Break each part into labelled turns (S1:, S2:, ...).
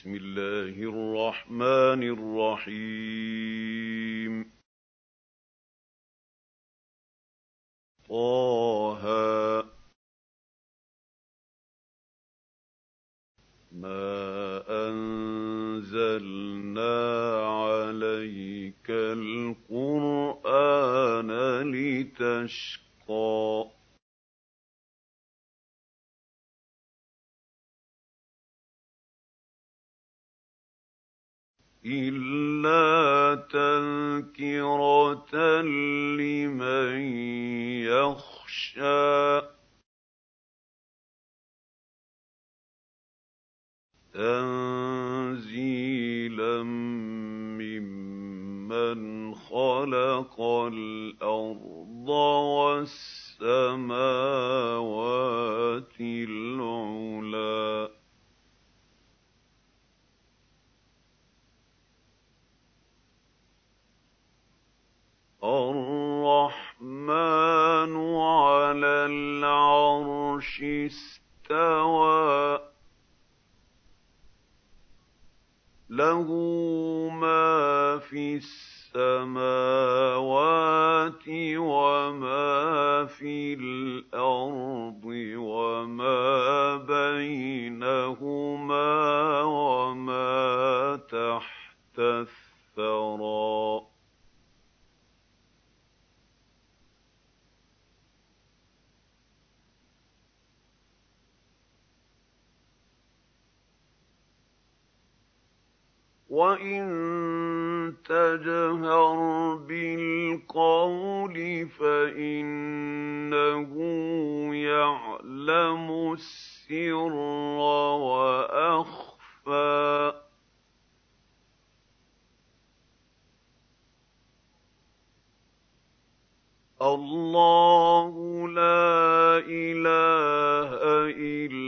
S1: بِسْمِ اللَّهِ الرَّحْمَٰنِ الرَّحِيمِ. طه. مَا أَنزَلْنَا عَلَيْكَ الْقُرْآنَ لِتَشْقَىٰ إِلَّا تَذْكِرَةً لِّمَن يَخْشَىٰ. تَنزِيلًا مِّمَّنْ خَلَقَ الْأَرْضَ وَالسَّمَاوَاتِ الْعُلَى الرَّحْمَٰنُ عَلَى الْعَرْشِ اسْتَوَىٰ ۖ لَهُ مَا فِي السَّمَاوَاتِ وَمَا فِي الْأَرْضِ وَمَا بَيْنَهُمَا وَمَا تَحْتَ الثَّرَىٰ وَإِن تَجْهَرْ بِالْقَوْلِ فَإِنَّهُ يَعْلَمُ السِّرَّ وَأَخْفَى. اللَّهُ لَا إِلَٰهَ إِلَّا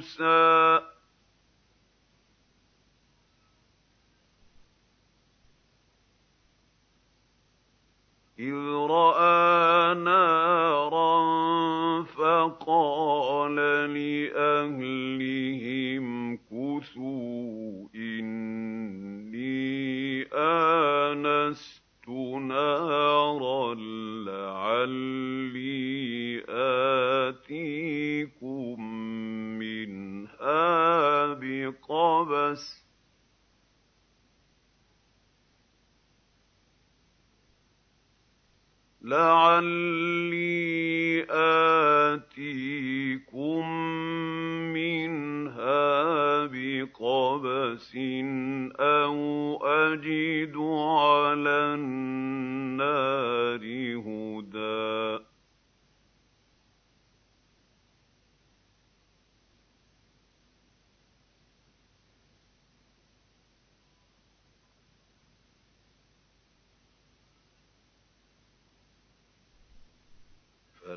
S1: مُوسَىٰ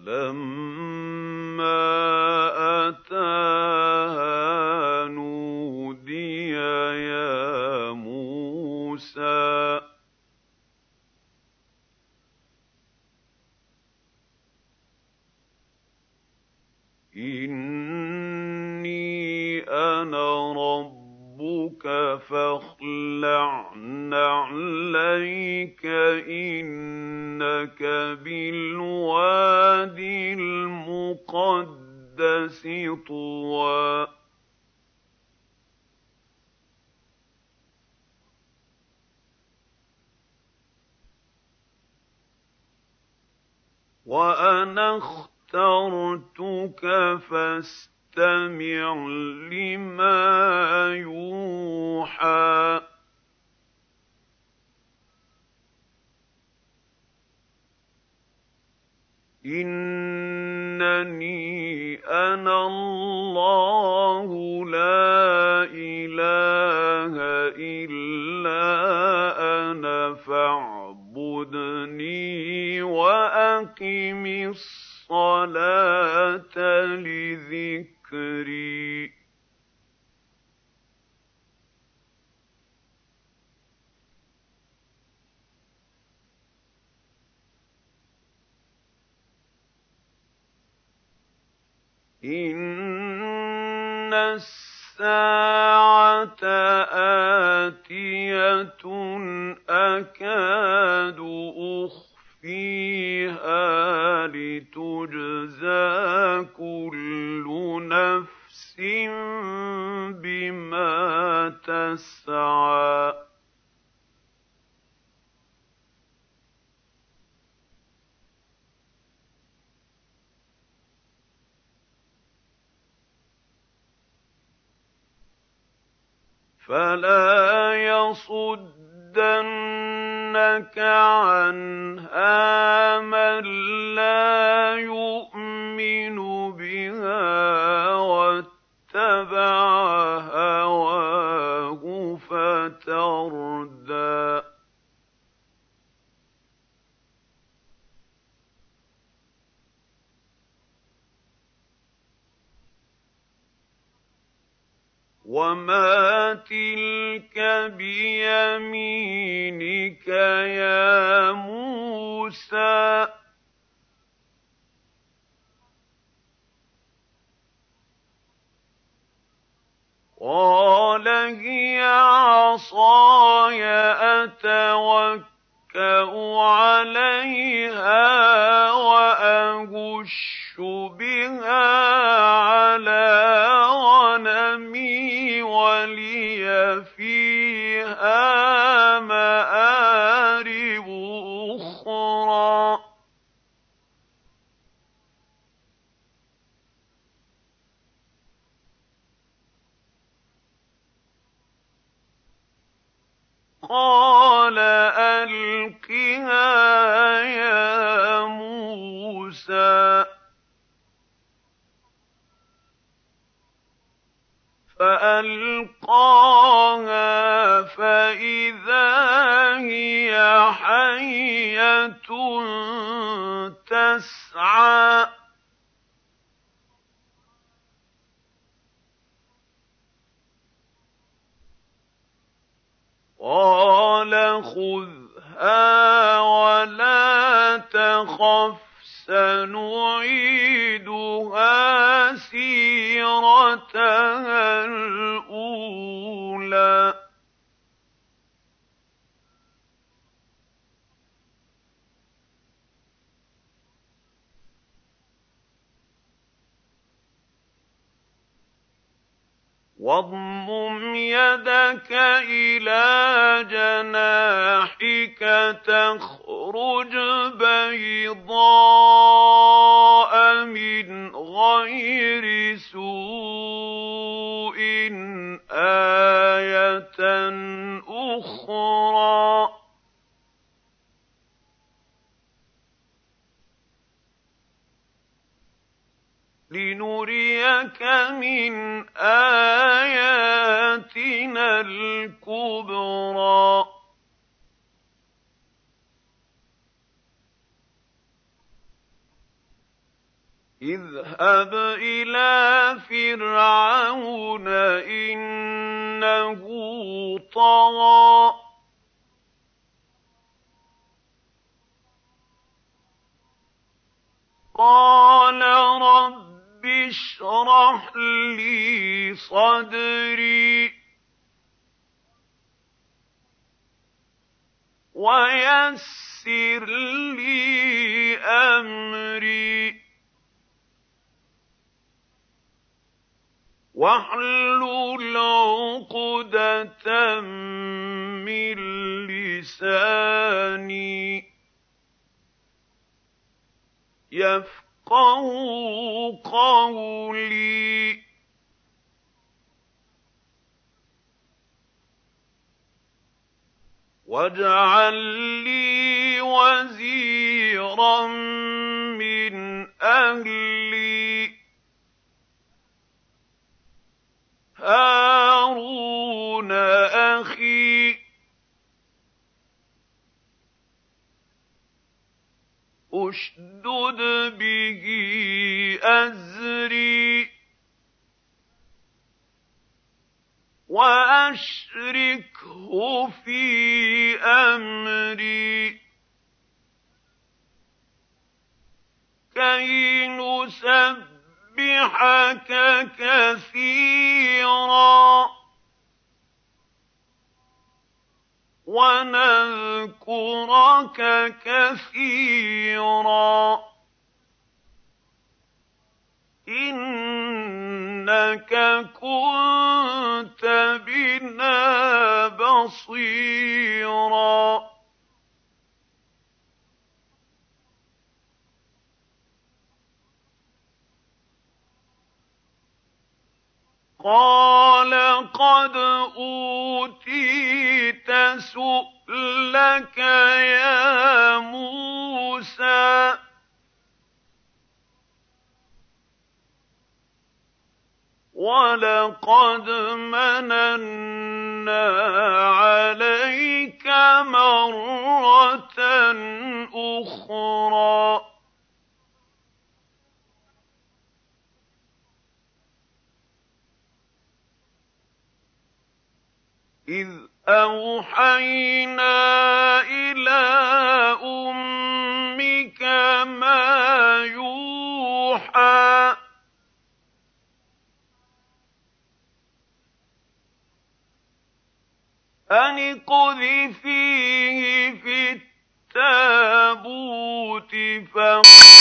S1: فَلَمَّا أَتَاهَا نُودِيَ يَا مُوسَىٰ إِنِّي أَنَا رَبُّكَ فَاخْلَعْ نَعْلَيْكَ ۖ إِنَّكَ بِالْوَادِ الْمُقَدَّسِ طُوًى. وَأَنَا اخْتَرْتُكَ فَاسْتَمِعْ لِمَا يُوحَىٰ. إِنَّنِي أَنَا اللَّهُ لَا إِلَٰهَ إِلَّا أَنَا فَاعْبُدْنِي وَأَقِمِ الصَّلَاةَ. إِنَّ السَّاعَةَ آتِيَةٌ أَكَادُ أُخْفِيهَا لِتُجْزَىٰ كُلُّ نَفْسٍ بِمَا تَسْعَىٰ فَلَا يَصُدَّنَّكَ عَنْهَا مَن لَّا يُؤْمِنُ بِهَا وَاتَّبَعَ هَوَاهُ فَتَرْدَىٰ وَمَا تِلْكَ بِيَمِينِكَ يَا مُوسَىٰ قَالَ هِيَ عَصَايَ أَتَوَكَّأُ عَلَيْهَا وَأَهُشُّ بِهَا عَلَىٰ فِيهَا مَآرِبُ أُخْرَىٰ. قَالَ أَلْقِهَا فَأَلْقَاهَا فَإِذَا هِيَ حَيَّةٌ تَسْعَىٰ. قَالَ خُذْهَا وَلَا تَخَفْ سَنُعِيدُهَا سِيرَتَهَا الْأُولَىٰ وَاضْمُمْ يَدَكَ إِلَىٰ جَنَاحِكَ تَخْرُجْ بَيْضَاءَ مِنْ غَيْرِ سُوءٍ آيَةً أُخْرَىٰ. لِنُرِيَكَ مِنْ آيَاتِنَا الْكُبْرَى. اذْهَبْ إِلَىٰ فِرْعَوْنَ إِنَّهُ طَغَىٰ. قَالَ رَبِّ اشْرَحْ لِي صَدْرِي وَيَسِّرْ لِي أَمْرِي. وَاحْلُلْ عُقْدَةً مِّن لِّسَانِي يَفْقَهُوا قَوْلِي. وَاجْعَل لِّي وَزِيرًا مِّنْ أَهْلِي. هَارُونَ أَخِي. اشْدُدْ بِهِ أَزْرِي. وَأَشْرِكْهُ فِي أَمْرِي. كَيْ نُسَبِّحَكَ كَثِيرًا وَنَذْكُرَكَ كَثِيرًا. إِنَّكَ كُنتَ بِنَا بَصِيرًا. قَالَ قَدْ أُوتِيتَ سُؤْلَكَ يَا مُوسَىٰ. وَلَقَدْ مَنَنَّا عَلَيْكَ مَرَّةً أُخْرَىٰ. إِذْ أَوْحَيْنَا إِلَىٰ أُمِّكَ مَا يُوحَىٰ أَنِ اقْذِفِيهِ فِي التَّابُوتِ